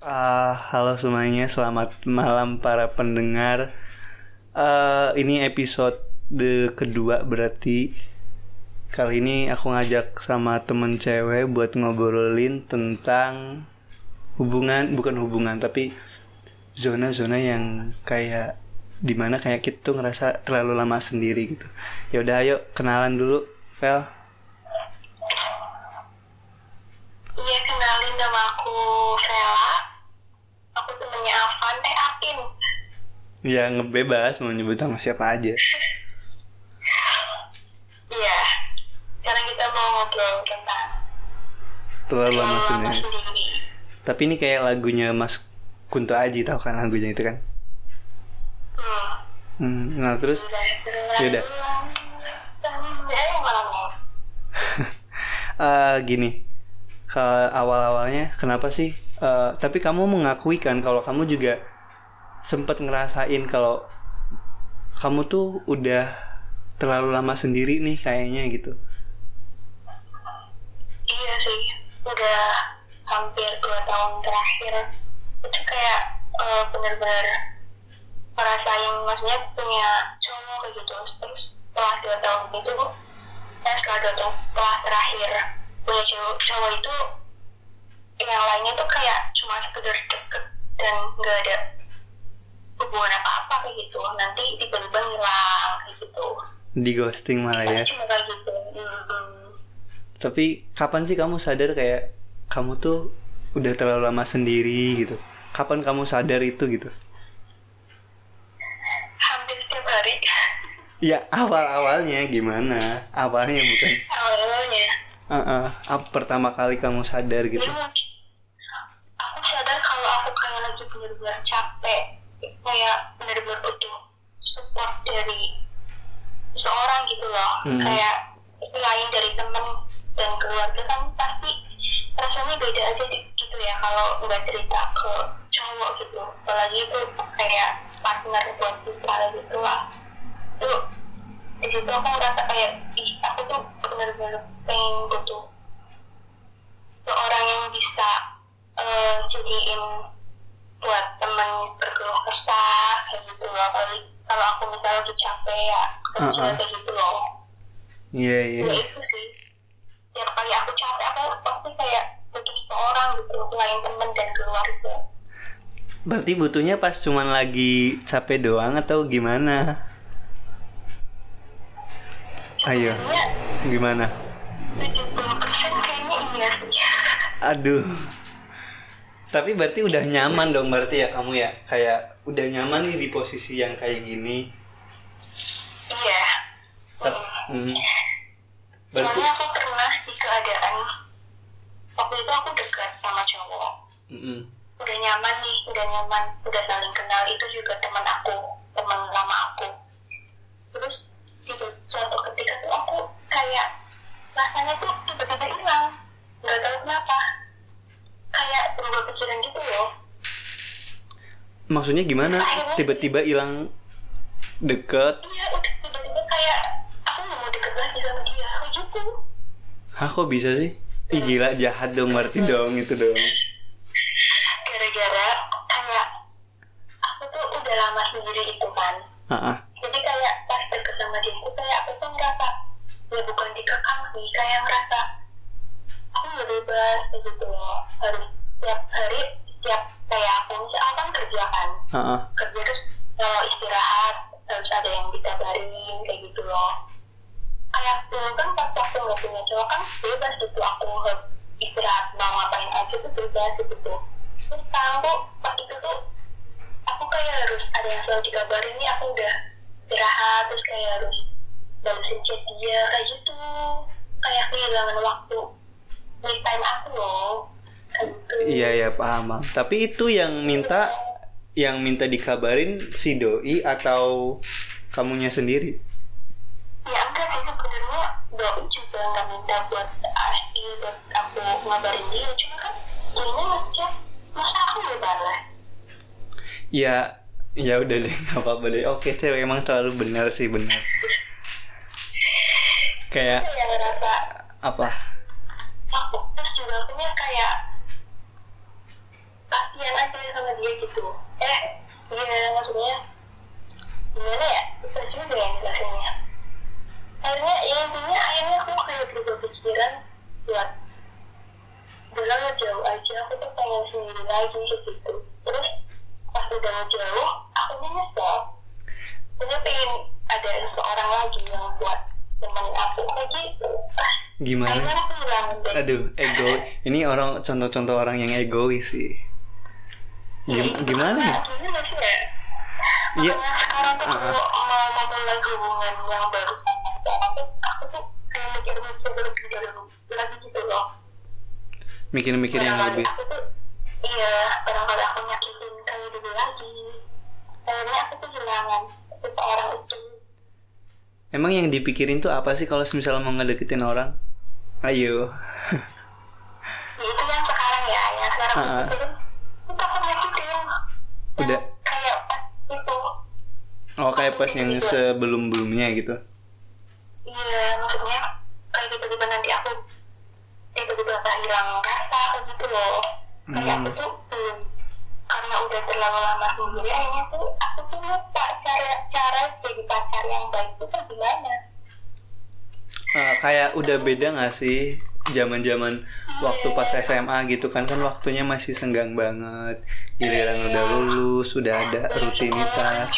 Uh, halo semuanya, selamat malam para pendengar. Uh, ini episode kedua berarti kali ini aku ngajak sama temen cewek buat ngobrolin tentang hubungan, bukan hubungan tapi zona-zona yang kayak di mana kayak kita tuh ngerasa terlalu lama sendiri gitu. Ya udah, ayo kenalan dulu, Vel. Iya kenalin nama aku Vela. Aku temennya Avan, eh Apin. Ya ngebebas mau nyebut sama siapa aja. Iya. Sekarang kita mau ngobrol tentang Terlalu lama sendiri. Tapi ini kayak lagunya Mas Kunto Aji tau kan lagunya itu kan? Hmm. Hmm, nah terus Yaudah. Eh malamnya. eh gini, ke awal-awalnya kenapa sih? eh, tapi kamu mengakui kan kalau kamu juga sempat ngerasain kalau kamu tuh udah terlalu lama sendiri nih kayaknya gitu. Iya sih. Udah hampir dua tahun terakhir. Itu kayak eh, bener-bener ngerasain maksudnya punya cowok gitu. Terus setelah dua tahun itu eh setelah dua tahun setelah terakhir punya cowok, cowok itu yang lainnya tuh kayak cuma sekedar deket dan nggak ada hubungan apa-apa kayak gitu nanti tiba-tiba ngilang kayak gitu Di ghosting malah ya. cuma kayak gitu Hmm. Tapi kapan sih kamu sadar kayak kamu tuh udah terlalu lama sendiri gitu? Kapan kamu sadar itu gitu? hampir setiap hari Ya awal-awalnya gimana? Awalnya bukan. awalnya Heeh, apa pertama kali kamu sadar gitu? jadi aku sadar kalau aku kayak lagi bener-bener capek kayak bener-bener butuh support dari seseorang gitu loh. Hmm. kayak selain dari temen dan keluarga kan pasti rasanya beda aja gitu ya kalau nggak cerita ke cowok gitu. Apalagi itu kayak partner buat kita gitu lah. Itu di situ aku ngerasa kayak ih aku tuh bener-bener pengen butuh seorang yang bisa eh, jadiin buat temen berkeluh kesah kayak gitu loh kalau kalau aku misalnya lagi capek ya kerja Uh-uh. kayak gitu loh Iya iya. ya itu sih tiap kali aku capek aku pasti kayak butuh seorang gitu selain temen dan keluarga Berarti butuhnya pas cuman lagi capek doang atau gimana? Ayo, gimana? 70% kayaknya iya sih Aduh. Tapi berarti udah nyaman dong berarti ya kamu ya? Kayak udah nyaman nih di posisi yang kayak gini. Hmm. hmm. Berarti Soalnya aku pernah di keadaan waktu itu aku dekat sama cowok Mm-mm. udah nyaman nih udah nyaman udah saling kenal itu juga teman aku teman lama aku terus di suatu ketika tuh aku kayak rasanya tuh tiba-tiba hilang nggak tahu kenapa kayak berubah pikiran gitu loh Maksudnya gimana? Tiba-tiba hilang deket? iya udah tiba-tiba kayak aku nggak mau deket lagi sama dia kayak gitu Hah kok bisa sih? Ih gila jahat dong berarti dong itu dong. gara-gara kayak aku tuh udah lama sendiri itu kan Ah, ah. jadi kayak pas deket sama dia itu kayak aku tuh ngerasa ya bukan dikekang sih kayak ngerasa aku nggak bebas gitu loh harus setiap hari setiap kayak aku misalnya aku kan kerja kan Ah, ah. kerja terus kalau istirahat harus ada yang dikabarin kayak gitu loh kayak dulu kan pas waktu nggak punya cowok kan bebas gitu aku harus istirahat mau ngapain aja tuh bebas gitu terus sekarang tuh pas itu tuh aku kayak harus ada yang selalu dikabarin nih aku udah istirahat terus kayak harus balesin chat dia kayak gitu kayak kehilangan waktu me time aku loh gitu Iya ya paham. Tapi itu yang minta yang minta dikabarin si doi atau kamunya sendiri? Ya enggak sih sebenarnya doi juga nggak minta buat asli buat aku ngabarin dia. Cuma kan dia ngechat masa aku nggak balas? Ya ya udah deh nggak apa-apa deh. Oke cewek emang selalu benar sih benar. Kayak yang ngerasa apa? aku terus juga akunya kayak kasihan dia gitu. Eh iya maksudnya gimana ya? Susah juga yang jelasinnya akhirnya ya intinya akhirnya aku kayak berubah pikiran buat udah ngejauh aja aku tuh pengen sendiri lagi gitu terus pas udah ngejauh aku nyesel saya pengen ada seseorang lagi yang buat temenin aku kayak gitu ah Gimana sih? bilang Aduh, ego. Ini orang contoh-contoh orang yang egois sih. Gim- gimana ya? Nah, gimana ya? Iya. Sekarang tuh Ah, kalau mau memulai hubungan yang baru tuh aku tuh kayak mikir-mikir lebih dalam lagi gitu loh. Mikir-mikir yang lebih. Aku tuh iya, barangkali aku nyakitin kayak dulu lagi. Akhirnya aku tuh kehilangan seseorang itu. Emang yang dipikirin tuh apa sih kalau misalnya mau ngedeketin orang? Ayo. Ya, itu yang sekarang ya, yang sekarang Ah, ah. itu kan itu takut nyakitin. Yang Udah. Kayak pas itu. Oh, kayak pas yang sebelum-belumnya gitu. Iya, maksudnya kayak tiba-tiba nanti aku tiba-tiba tak hilang rasa kayak gitu loh. Kayak Hmm. aku tuh karena udah terlalu lama sendiri akhirnya tuh aku tuh lupa cara cara jadi pacar yang baik itu kan gimana. Eh, kayak udah beda gak sih zaman-zaman waktu pas SMA gitu kan kan waktunya masih senggang banget giliran udah lulus udah ada rutinitas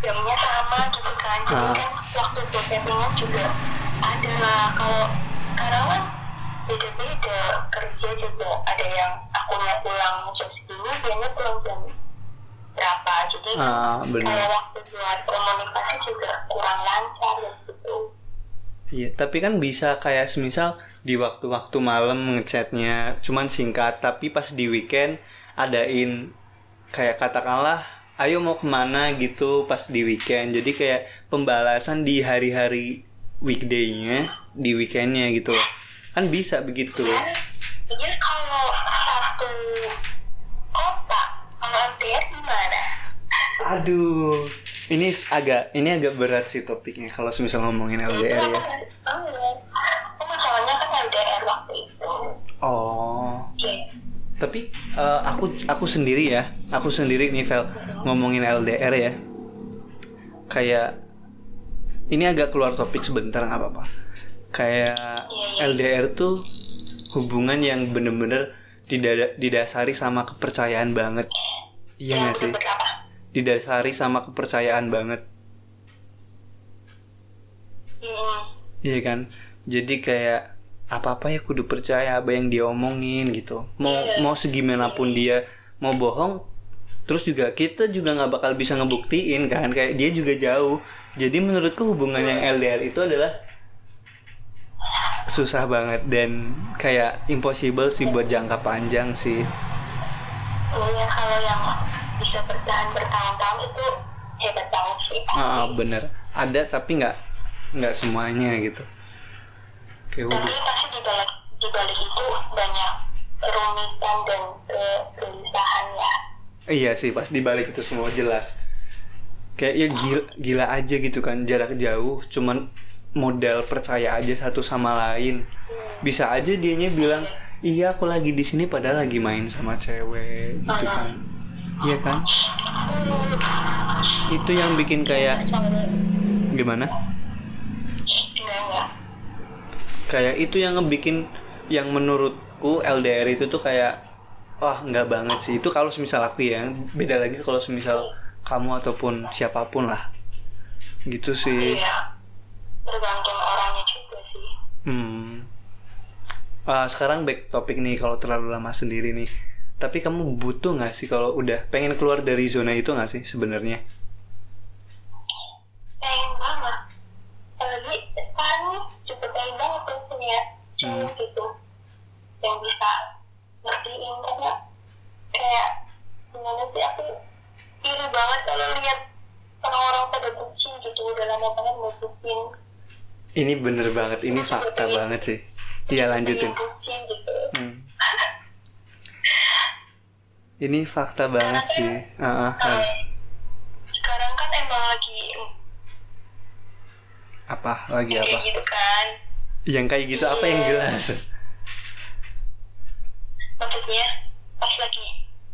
jamnya sama gitu kan. Ah. Waktu settingan juga ada lah. Kalau sekarang kan beda-beda kerja juga ada yang akunya pulang jam segini, dianya pulang jam berapa. Jadi ah kayak waktu buat komunikasi juga kurang lancar ya gitu. iya tapi kan bisa kayak semisal di waktu-waktu malam ngechatnya cuman singkat tapi pas di weekend adain kayak katakanlah ayo mau ke mana? gitu pas di weekend. Jadi kayak pembalasan di hari-hari weekday-nya di weekendnya gitu. Loh kan bisa begitu. Iya kalau satu kota, kalau LDR gimana? aduh ini agak ini agak berat sih topiknya kalau semisal ngomongin LDR ya. Oh, masalahnya kan LDR waktu itu. oh. Oke. tapi eh, aku aku sendiri ya. Aku sendiri nih Vel ngomongin LDR ya. Kayak ini agak keluar topik sebentar nggak apa-apa. Kayak. LDR tuh hubungan yang bener-bener dida- didasari sama kepercayaan banget. Iya nggak sih? Didasari sama kepercayaan banget. Hmm. iya kan? Jadi kayak apa apa ya kudu percaya apa yang dia omongin gitu. Mau Iya. mau segimanapun dia mau bohong terus juga kita juga nggak bakal bisa ngebuktiin kan kayak dia juga jauh jadi menurutku hubungan yang LDR itu adalah susah banget dan kayak impossible sih buat jangka panjang sih Iya, kalau yang bisa bertahan bertahun-tahun itu hebat banget sih. ah bener ada tapi nggak nggak semuanya gitu kayak Tapi pasti di balik di balik itu banyak kerumitan dan kegelisahan ya. Iya sih pas dibalik itu semua jelas. Kayak ya gila, gila aja gitu kan jarak jauh, cuman modal percaya aja satu sama lain. Bisa aja dianya bilang iya aku lagi di sini padahal lagi main sama cewek gitu kan. Iya kan? Itu yang bikin kayak gimana? Kayak itu yang ngebikin yang menurutku LDR itu tuh kayak wah nggak banget sih. Itu kalau semisal aku ya, beda lagi kalau semisal kamu ataupun siapa pun lah. Gitu sih. Iya. Tergantung orangnya juga sih. Hmm. Ah, sekarang back topik nih kalau terlalu lama sendiri nih. Tapi kamu butuh nggak sih kalau udah pengen keluar dari zona itu nggak sih sebenarnya? Banget kalau lihat orang-orang pada bucin gitu udah lama banget mau bucin Ini bener banget, ini fakta banget sih. Iya lanjutin. bucin gitu Hmm. Ini fakta banget sih. Ah, ah, Kalau ah. sekarang kan emang lagi apa lagi kayak apa? gitu kan Yang kayak gitu apa yang jelas? maksudnya pas lagi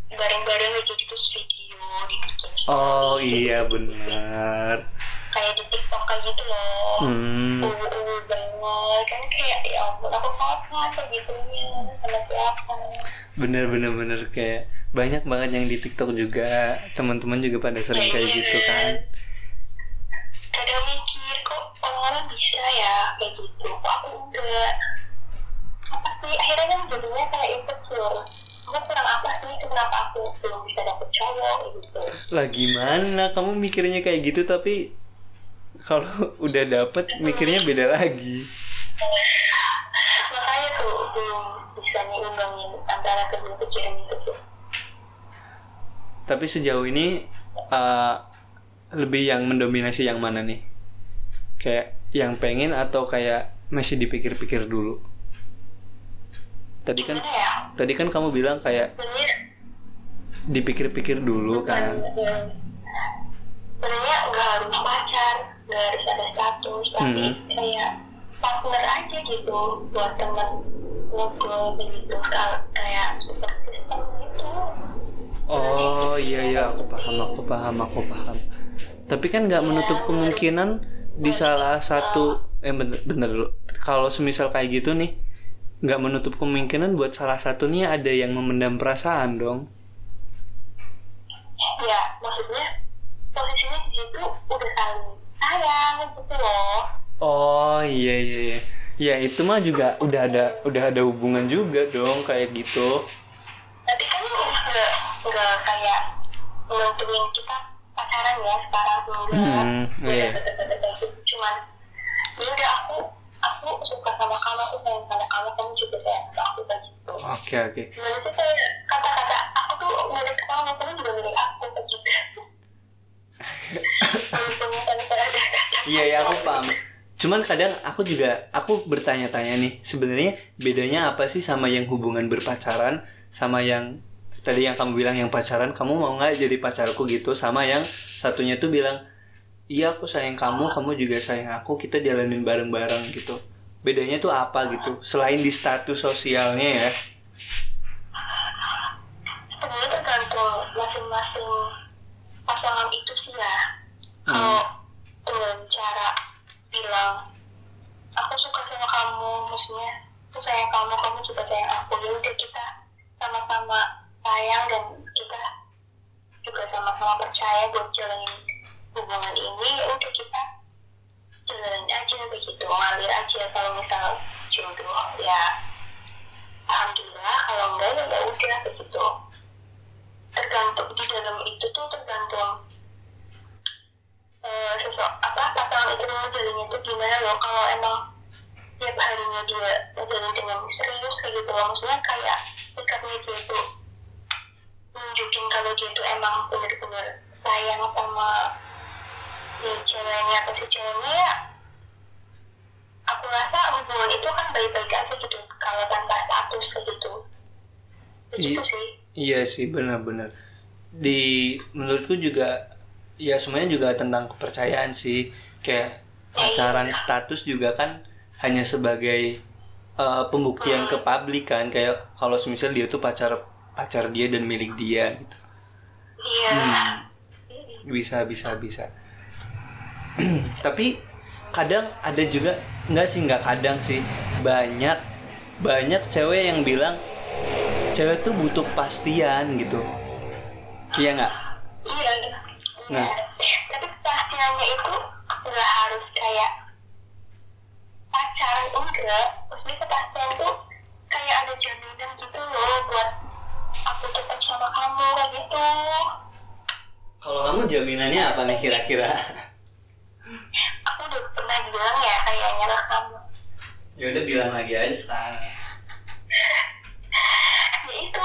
bareng-bareng aja gitu terus dibikin. Oh iya benar. kayak di TikTok kayak gitu loh. Hmm. uwu banget. Kan kayak ya ampun aku kangen segitunya sama siapa Bener bener bener kayak banyak banget yang di TikTok juga. Teman-teman juga pada sering kayak gitu kan. kadang mikir kok orang-orang bisa ya kayak gitu? Kok aku enggak apa sih? Akhirnya kan jadinya kayak insecure aku kurang apa sih kenapa aku belum bisa dapet cowok gitu Lah gimana kamu mikirnya kayak gitu tapi kalau udah dapet mikirnya beda lagi. makanya tuh belum bisa nyimbangin antara kedua pikiran itu tuh Tapi sejauh ini eh, lebih yang mendominasi yang mana nih? Kayak yang pengen atau kayak masih dipikir-pikir dulu? Tadi kan gimana ya tadi kan kamu bilang kayak dipikir-pikir dulu kan. sebenarnya nggak harus pacar nggak harus ada status tapi Hmm. kayak partner aja gitu buat teman ngobrol begitu kayak super system gitu Oh iya iya aku paham aku paham aku paham. Tapi kan nggak menutup kemungkinan di salah satu eh bener, bener dulu. Kalau semisal kayak gitu nih nggak menutup kemungkinan buat salah satunya ada yang memendam perasaan dong. ya maksudnya posisinya di situ udah saling sayang gitu loh Oh iya iya iya. Ya itu mah juga udah ada udah ada hubungan juga dong kayak gitu. tapi kan nggak nggak kayak nentuin kita pacaran ya sekarang enggak Hmm, iya. cuman ya udah aku sama kamu aku sayang sama kamu kamu juga sayang sama aku kayak gitu Oke oke. gimana sih kayak kata-kata aku tuh milik kamu kamu juga milik aku kayak gitu Iya ya aku paham. Cuman kadang aku juga aku bertanya-tanya nih sebenarnya bedanya apa sih sama yang hubungan berpacaran sama yang tadi yang kamu bilang yang pacaran kamu mau nggak jadi pacarku gitu sama yang satunya tuh bilang iya aku sayang kamu kamu juga sayang aku kita jalanin bareng-bareng gitu bedanya tuh apa gitu? Selain di status sosialnya ya. Sebenarnya tergantung masing-masing pasangan itu sih ya. Hmm. kalau dengan cara bilang aku suka sama kamu maksudnya aku sayang kamu kamu juga sayang aku. Udah kita sama-sama sayang dan kita juga sama-sama percaya buat jalanin hubungan ini ya udah kita jalanin aja begitu ngalir aja kalau misal jodoh ya. Alhamdulillah kalau enggak ya nggak udah begitu. Tergantung di dalam itu tuh tergantung eh sosok apa pasangan itu ngejalinnya tuh gimana loh. Kalau emang tiap harinya dia ngejalin dengan serius kayak gitu loh. Maksudnya kayak sikapnya dia tuh nunjukin kalau dia tuh emang bener-bener sayang sama si ceweknya atau si cowoknya ya aku rasa hubungan itu kan baik-baik aja gitu kalau tanpa status gitu begitu Iya. sih Iya sih benar-benar. Di menurutku juga ya semuanya juga tentang kepercayaan sih. Kayak pacaran status juga kan hanya sebagai eh, pembuktian ke publik kan kayak kalau semisal dia tuh pacar pacar dia dan milik dia gitu. iya Hmm. Bisa bisa bisa. Tapi kadang ada juga nggak sih nggak kadang sih banyak banyak cewek yang bilang cewek tuh butuh kepastian gitu. Iya nggak? Iya, Nah. tapi kepastiannya itu nggak harus kayak pacaran enggak. Maksudnya kepastian tuh kayak ada jaminan gitu loh buat aku tetap sama kamu kayak gitu. Kalau kamu jaminannya apa nih kira-kira? Bilang ya kayaknya lah kamu. ya udah bilang lagi aja sekarang. Ya itu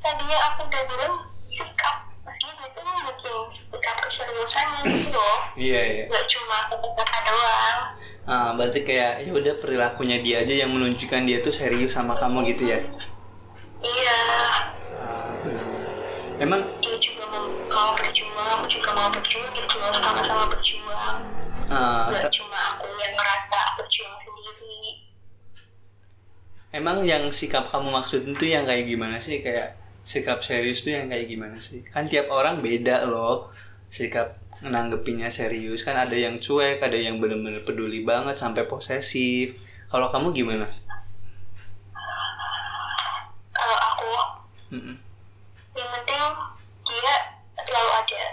tadinya aku udah bilang sikap. Maksudnya dia tuh bikin sikap keseriusannya gitu loh. Iya iya. Gak cuma kata-kata doang. Ah, berarti kayak ya udah perilakunya dia aja yang menunjukkan dia tuh serius sama kamu gitu ya. Iya. Ah. Emang dia juga mau, mau berjuang, aku juga mau berjuang gitu loh, sama-sama berjuang. ah, Gak te- cuma aku yang ngerasa berjuang sendiri. Emang yang sikap kamu maksud itu yang kayak gimana sih? Kayak sikap serius tuh yang kayak gimana sih? Kan tiap orang beda loh sikap nanggepinnya serius. Kan ada yang cuek ada yang bener-bener peduli banget sampai posesif. Kalau kamu gimana? Kalau aku Mm-mm. yang penting dia selalu ada.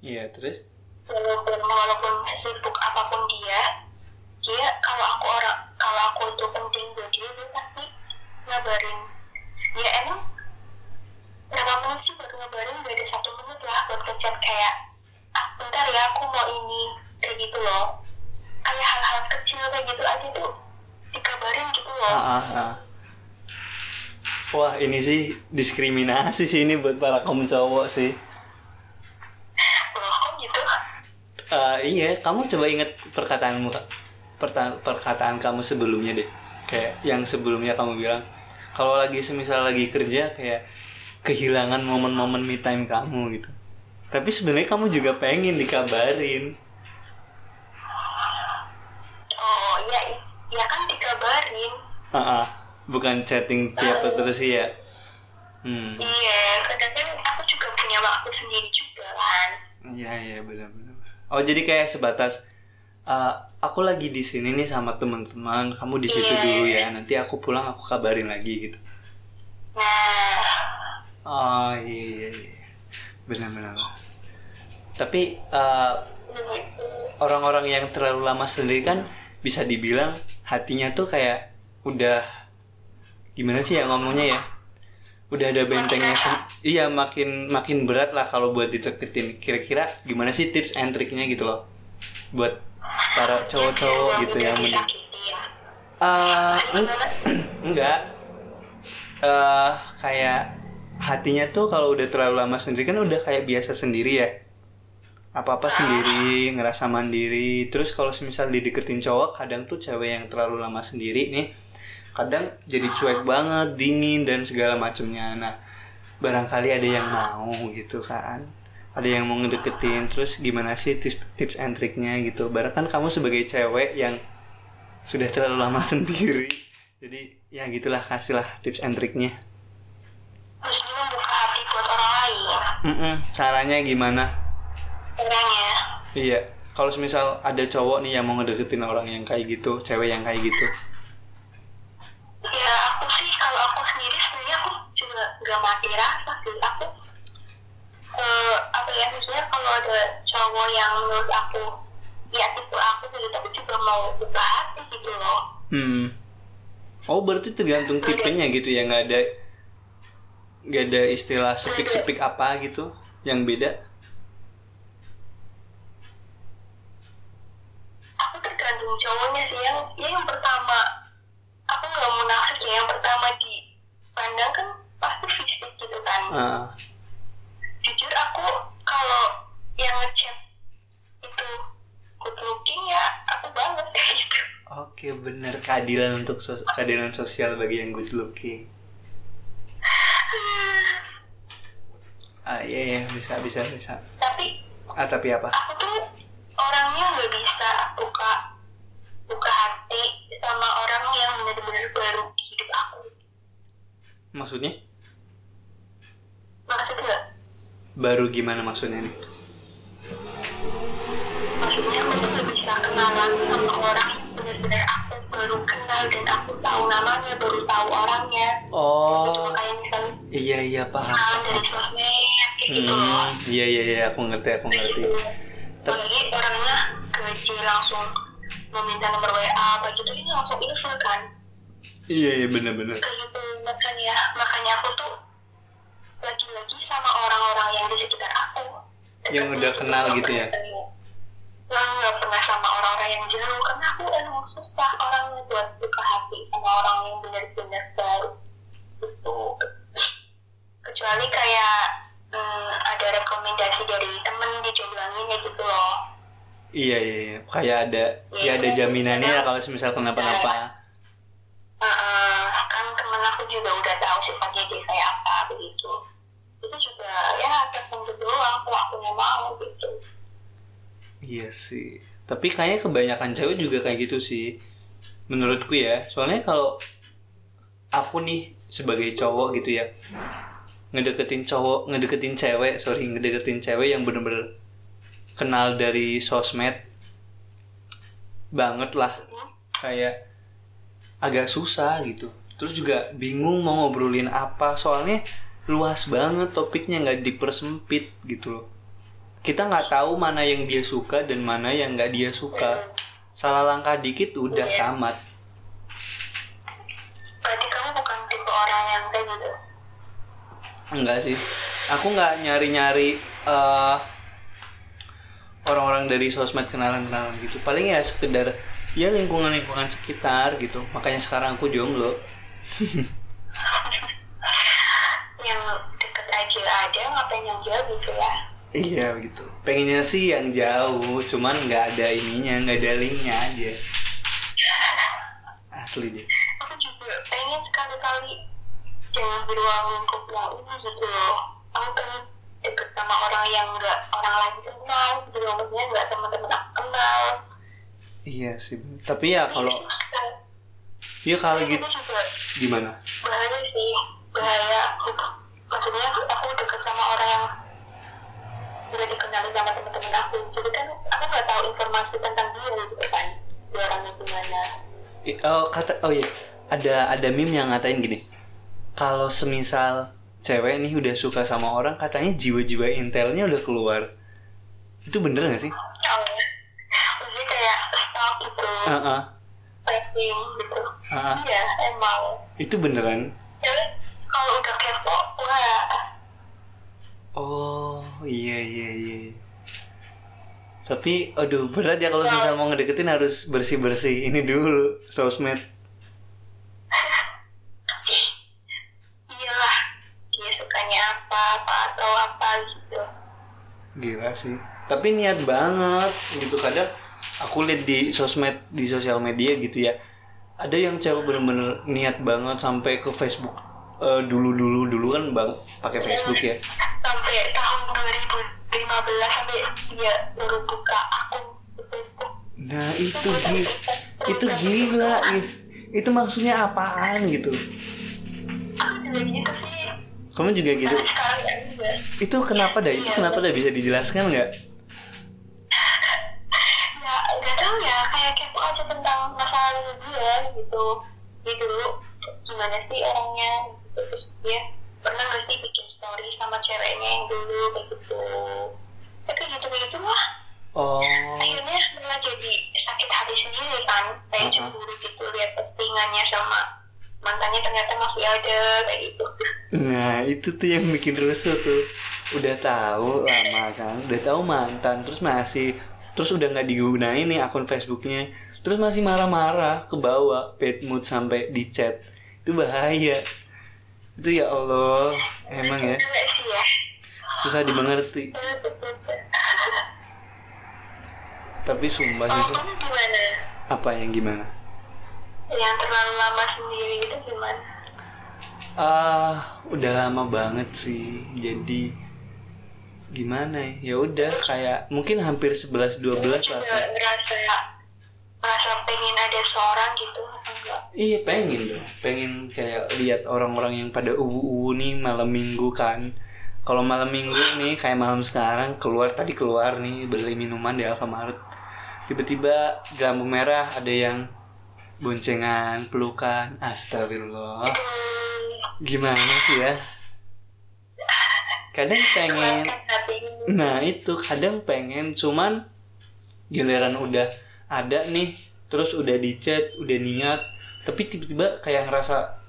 Iya terus? Walaupun walaupun sibuk apa pun dia dia kalau aku orang kalau aku itu penting. Buat dia dia pasti ngabarin. Ya emang berapa menit sih buat ngabarin? Gak ada satu menit lah buat ngechat kayak ah bentar ya aku mau ini. Kayak gitu loh. Kayak hal-hal kecil kayak gitu aja tuh dikabarin gitu loh. Ah, ah, ah. wah ini sih diskriminasi sih ini buat para kaum cowok sih. Loh kok gitu. Eh, iya kamu coba inget perkataanmu Kak. Perkataan kamu sebelumnya deh. Kayak yang sebelumnya kamu bilang kalau lagi semisal lagi kerja kayak kehilangan momen-momen me time kamu gitu. Tapi sebenarnya kamu juga pengen dikabarin. Oh ya ya kan dikabarin. Ah, ah. bukan chatting tiap terus sih ya? Hmm. Iya kadang kan aku juga punya waktu sendiri juga kan. Iya iya benar-benar. Oh jadi kayak sebatas "Eh, aku lagi di sini nih sama teman-teman kamu di situ Iya. dulu ya nanti aku pulang aku kabarin lagi gitu nah Oh iya, iya. benar-benar. Tapi eh, orang-orang yang terlalu lama sendiri kan bisa dibilang hatinya tuh kayak udah gimana sih ya ngomongnya ya? Udah ada bentengnya sen- iya makin makin berat lah kalau buat diteketin. Kira-kira gimana sih tips and triknya gitu loh buat para cowok-cowok gitu yang mending disakiti ya. Eh, eng- Gimana? enggak. Eh kayak hatinya tuh kalau udah terlalu lama sendiri kan udah kayak biasa sendiri ya. Apa apa sendiri ngerasa mandiri. Terus kalau semisal dideketin cowok kadang tuh cewek yang terlalu lama sendiri nih kadang jadi cuek banget dingin dan segala macemnya. Nah barangkali ada yang mau gitu kan ada yang mau ngedeketin terus gimana sih tips tips and triknya gitu. Barang kan kamu sebagai cewek yang sudah terlalu lama sendiri. Jadi ya gitulah kasihlah tips and triknya membuka hati buat orang lain. Mm-mm, caranya gimana? Orangnya iya kalau semisal ada cowok nih yang mau ngedeketin orang yang kayak gitu cewek yang kayak gitu ya aku sih kalau aku sendiri sebenarnya aku juga nggak mati rasa sih aku eh, apa ya maksudnya kalau ada cowok yang menurut aku ya tipe aku gitu aku juga mau buka hati gitu loh. Hmm. Oh berarti tergantung tipenya gitu ya nggak ada nggak ada istilah sepik sepik apa gitu yang beda? Aku tergantung cowoknya sih yang ya yang pertama aku nggak munafik ya yang pertama dipandang kan pasti fisik gitu kan. Ah, jujur aku kalau yang ngechat. Itu good looking ya aku banget kayak gitu oke bener keadilan untuk sos- keadilan sosial bagi yang good looking. Ah iya iya bisa bisa bisa. Tapi ah tapi apa? aku tuh orangnya nggak bisa buka buka hati sama orang yang benar-benar baru di hidup aku. Maksudnya? Maksudnya? Baru gimana maksudnya nih maksudnya aku tuh bisa kenalan sama orang benar-benar aku baru kenal dan aku tahu namanya baru tahu orangnya. Oh. Cuma kayak misalnya iya iya paham. kenalan dari sosmed gitu loh. Hmm, iya iya iya aku ngerti aku ngerti. gitu. Apalagi orangnya gaji langsung meminta nomor WA apa gitu ini langsung info kan. Iya iya bener-bener. kayak gitu makanya makanya aku tuh lagi-lagi sama orang-orang yang di aku Yang udah kenal gitu ya? ketemu. Nah, nggak pernah sama orang-orang yang jauh karena aku emang susah orangnya buat buka hati sama orang yang benar-benar baru itu kecuali kayak hmm, ada rekomendasi dari temen dijodohin ya gitu loh Iya iya iya. Kayak ada ya ada jaminannya ya kalau semisal kenapa-napa. Heeh, kan temen aku juga udah tahu sifatnya dia kayak apa begitu itu juga ya tertentu doang kalau aku nggak mau gitu Iya sih. Tapi kayaknya kebanyakan cewek juga kayak gitu sih. Menurutku ya. Soalnya kalau aku nih sebagai cowok gitu ya. ngedeketin cowok ngedeketin cewek sorry ngedeketin cewek yang bener-bener kenal dari sosmed banget lah kayak agak susah gitu terus juga bingung mau ngobrolin apa soalnya luas banget topiknya nggak dipersempit gitu loh kita nggak tahu mana yang dia suka dan mana yang nggak dia suka. Salah langkah dikit udah Iya. tamat. Berarti kamu bukan tipe orang yang kayak gitu? Enggak sih. Aku nggak nyari-nyari eh, orang-orang dari sosmed kenalan-kenalan gitu. Paling ya sekedar ya lingkungan-lingkungan sekitar gitu. Makanya sekarang aku jomblo. Yang deket aja ada ngapain yang jauh gitu ya iya gitu pengennya sih yang jauh cuman nggak ada ininya nggak ada linknya aja. Asli deh. Aku juga pengen sekali-kali jangan beruang lingkup yang ini gitu loh aku pengen deket sama orang yang nggak orang lain kenal gitu loh maksudnya nggak teman-teman aku kenal. Iya sih tapi ya kalau Susah. ya kalau itu gitu. gimana? bahaya sih bahaya. Maksudnya aku deket sama orang yang udah dikenali sama teman-teman aku. Jadi kan aku nggak tahu informasi tentang dia gitu kan dia orangnya gimana. I- oh kata oh iya ada ada meme yang ngatain gini. Kalau semisal cewek nih udah suka sama orang katanya jiwa-jiwa intelnya udah keluar. Itu bener gak sih? oh jadi kayak stalk gitu. Heeh. tracking gitu. Heeh. iya emang. Itu beneran? Jadi kalau udah kepo wah oh iya iya iya. Tapi aduh berat ya kalau semisal mau ngedeketin harus bersih bersih ini dulu sosmed. Iyalah dia sukanya apa apa atau apa gitu. Gila sih. Tapi niat banget gitu. Kadang aku lihat di sosmed di sosial media gitu ya. Ada yang cewek bener-bener niat banget sampai ke Facebook Eh, dulu dulu dulu kan bang pakai Facebook ya. sampai tahun 2015 sampai dia baru buka akun Facebook. Nah itu gila itu gila itu maksudnya apaan gitu? Aku juga gitu sih. Kamu juga gitu? Ya juga itu kenapa dah? Itu kenapa dah bisa dijelaskan nggak? Ya nggak tahu ya. Kayak kepo aja tentang masa lalu dia gitu. Dia dulu gimana sih orangnya. Terus dia pernah nggak sih bikin story sama ceweknya yang dulu kayak gitu ya kayak gitu gitu wah oh. Akhirnya malah jadi sakit hati sendiri kan. Kayak Uh-uh. cemburu gitu lihat postingannya sama mantannya ternyata masih ada kayak gitu. Nah itu tuh yang bikin rusuh tuh. Udah tahu lama kan Udah tahu mantan Terus masih Terus udah nggak digunain nih akun Facebooknya. Terus masih marah-marah ke bawah Bad mood sampai di chat. Itu bahaya Itu ya Allah Emang ya Susah dimengerti Tapi sumpah sih kamu gimana Apa yang gimana yang terlalu lama sendiri itu gimana Ah, udah lama banget sih. Jadi gimana ya? Ya udah kayak mungkin hampir 11 12 Kamu lah. ngerasa ngerasa pengen ada seorang gitu atau enggak Iya pengen dong. Pengen kayak lihat orang-orang yang pada uwu-uwu nih malam minggu kan. Kalau malam minggu nih kayak malam sekarang keluar tadi keluar nih beli minuman di Alfamart. Tiba-tiba di lampu merah ada yang boncengan, pelukan. Astagfirullah. Gimana sih ya? Kadang pengen Nah itu kadang pengen cuman giliran udah ada nih terus udah di chat udah niat tapi tiba-tiba kayak ngerasa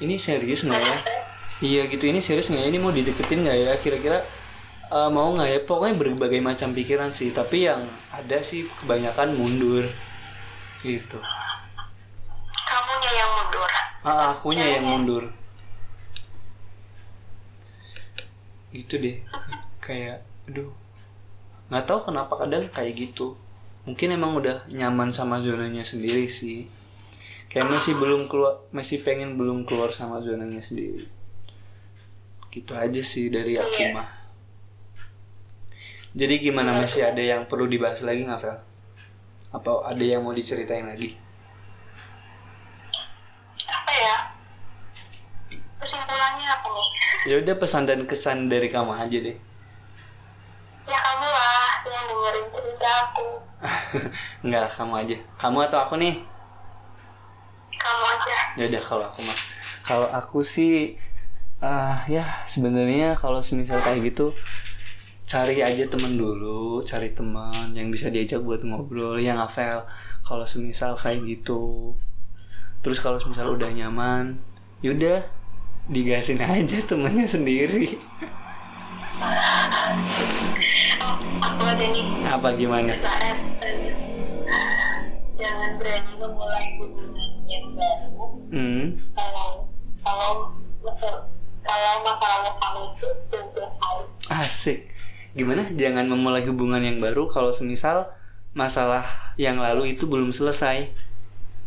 ini serius nggak ya? Iya gitu ini serius nggak ya? ini mau dideketin nggak ya? Kira-kira eh, mau nggak ya? Pokoknya berbagai macam pikiran sih tapi yang ada sih kebanyakan mundur gitu. Kamunya yang mundur? Ah akunya yang mundur. Gitu deh kayak aduh nggak tahu kenapa kadang kayak gitu mungkin emang udah nyaman sama zonanya sendiri sih kayak masih belum keluar masih pengen belum keluar sama zonanya sendiri gitu aja sih dari aku Iya. mah jadi gimana masih ada yang perlu dibahas lagi nggak Vel? Apa ada yang mau diceritain lagi? apa ya kesimpulannya apa nih Ya udah pesan dan kesan dari kamu aja deh. Enggak kamu aja. Kamu atau aku nih? kamu aja Ya udah kalau aku mah. Kalau aku sih ah ya sebenarnya kalau semisal kayak gitu cari aja temen dulu, cari teman yang bisa diajak buat ngobrol yang hafal. Kalau semisal kayak gitu. Terus kalau semisal udah nyaman, yaudah digasin aja temennya sendiri. aku ada nih Apa gimana? saat eh, jangan berani memulai hubungan yang baru Hmm. kalau kalau kalau masalah kamu itu belum selesai Asik. Gimana? Jangan memulai hubungan yang baru kalau semisal masalah yang lalu itu belum selesai.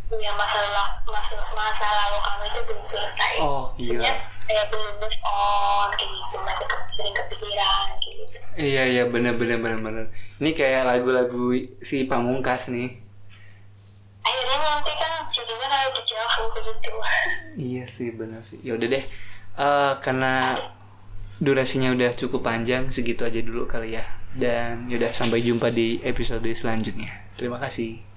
punya masalah masalah masa lalu kamu itu belum selesai Oh, gila. Maksudnya kayak belum move on kayak gitu masih sering kepikiran kayak gitu Iya iya benar benar benar benar. Ini kayak lagu-lagu si Pamungkas nih. akhirnya nanti kan jadinya kayak dijauh begitu Iya sih benar sih. Ya udah deh. Eh, karena durasinya udah cukup panjang segitu aja dulu kali ya. Dan yaudah sampai jumpa di episode selanjutnya. Terima kasih.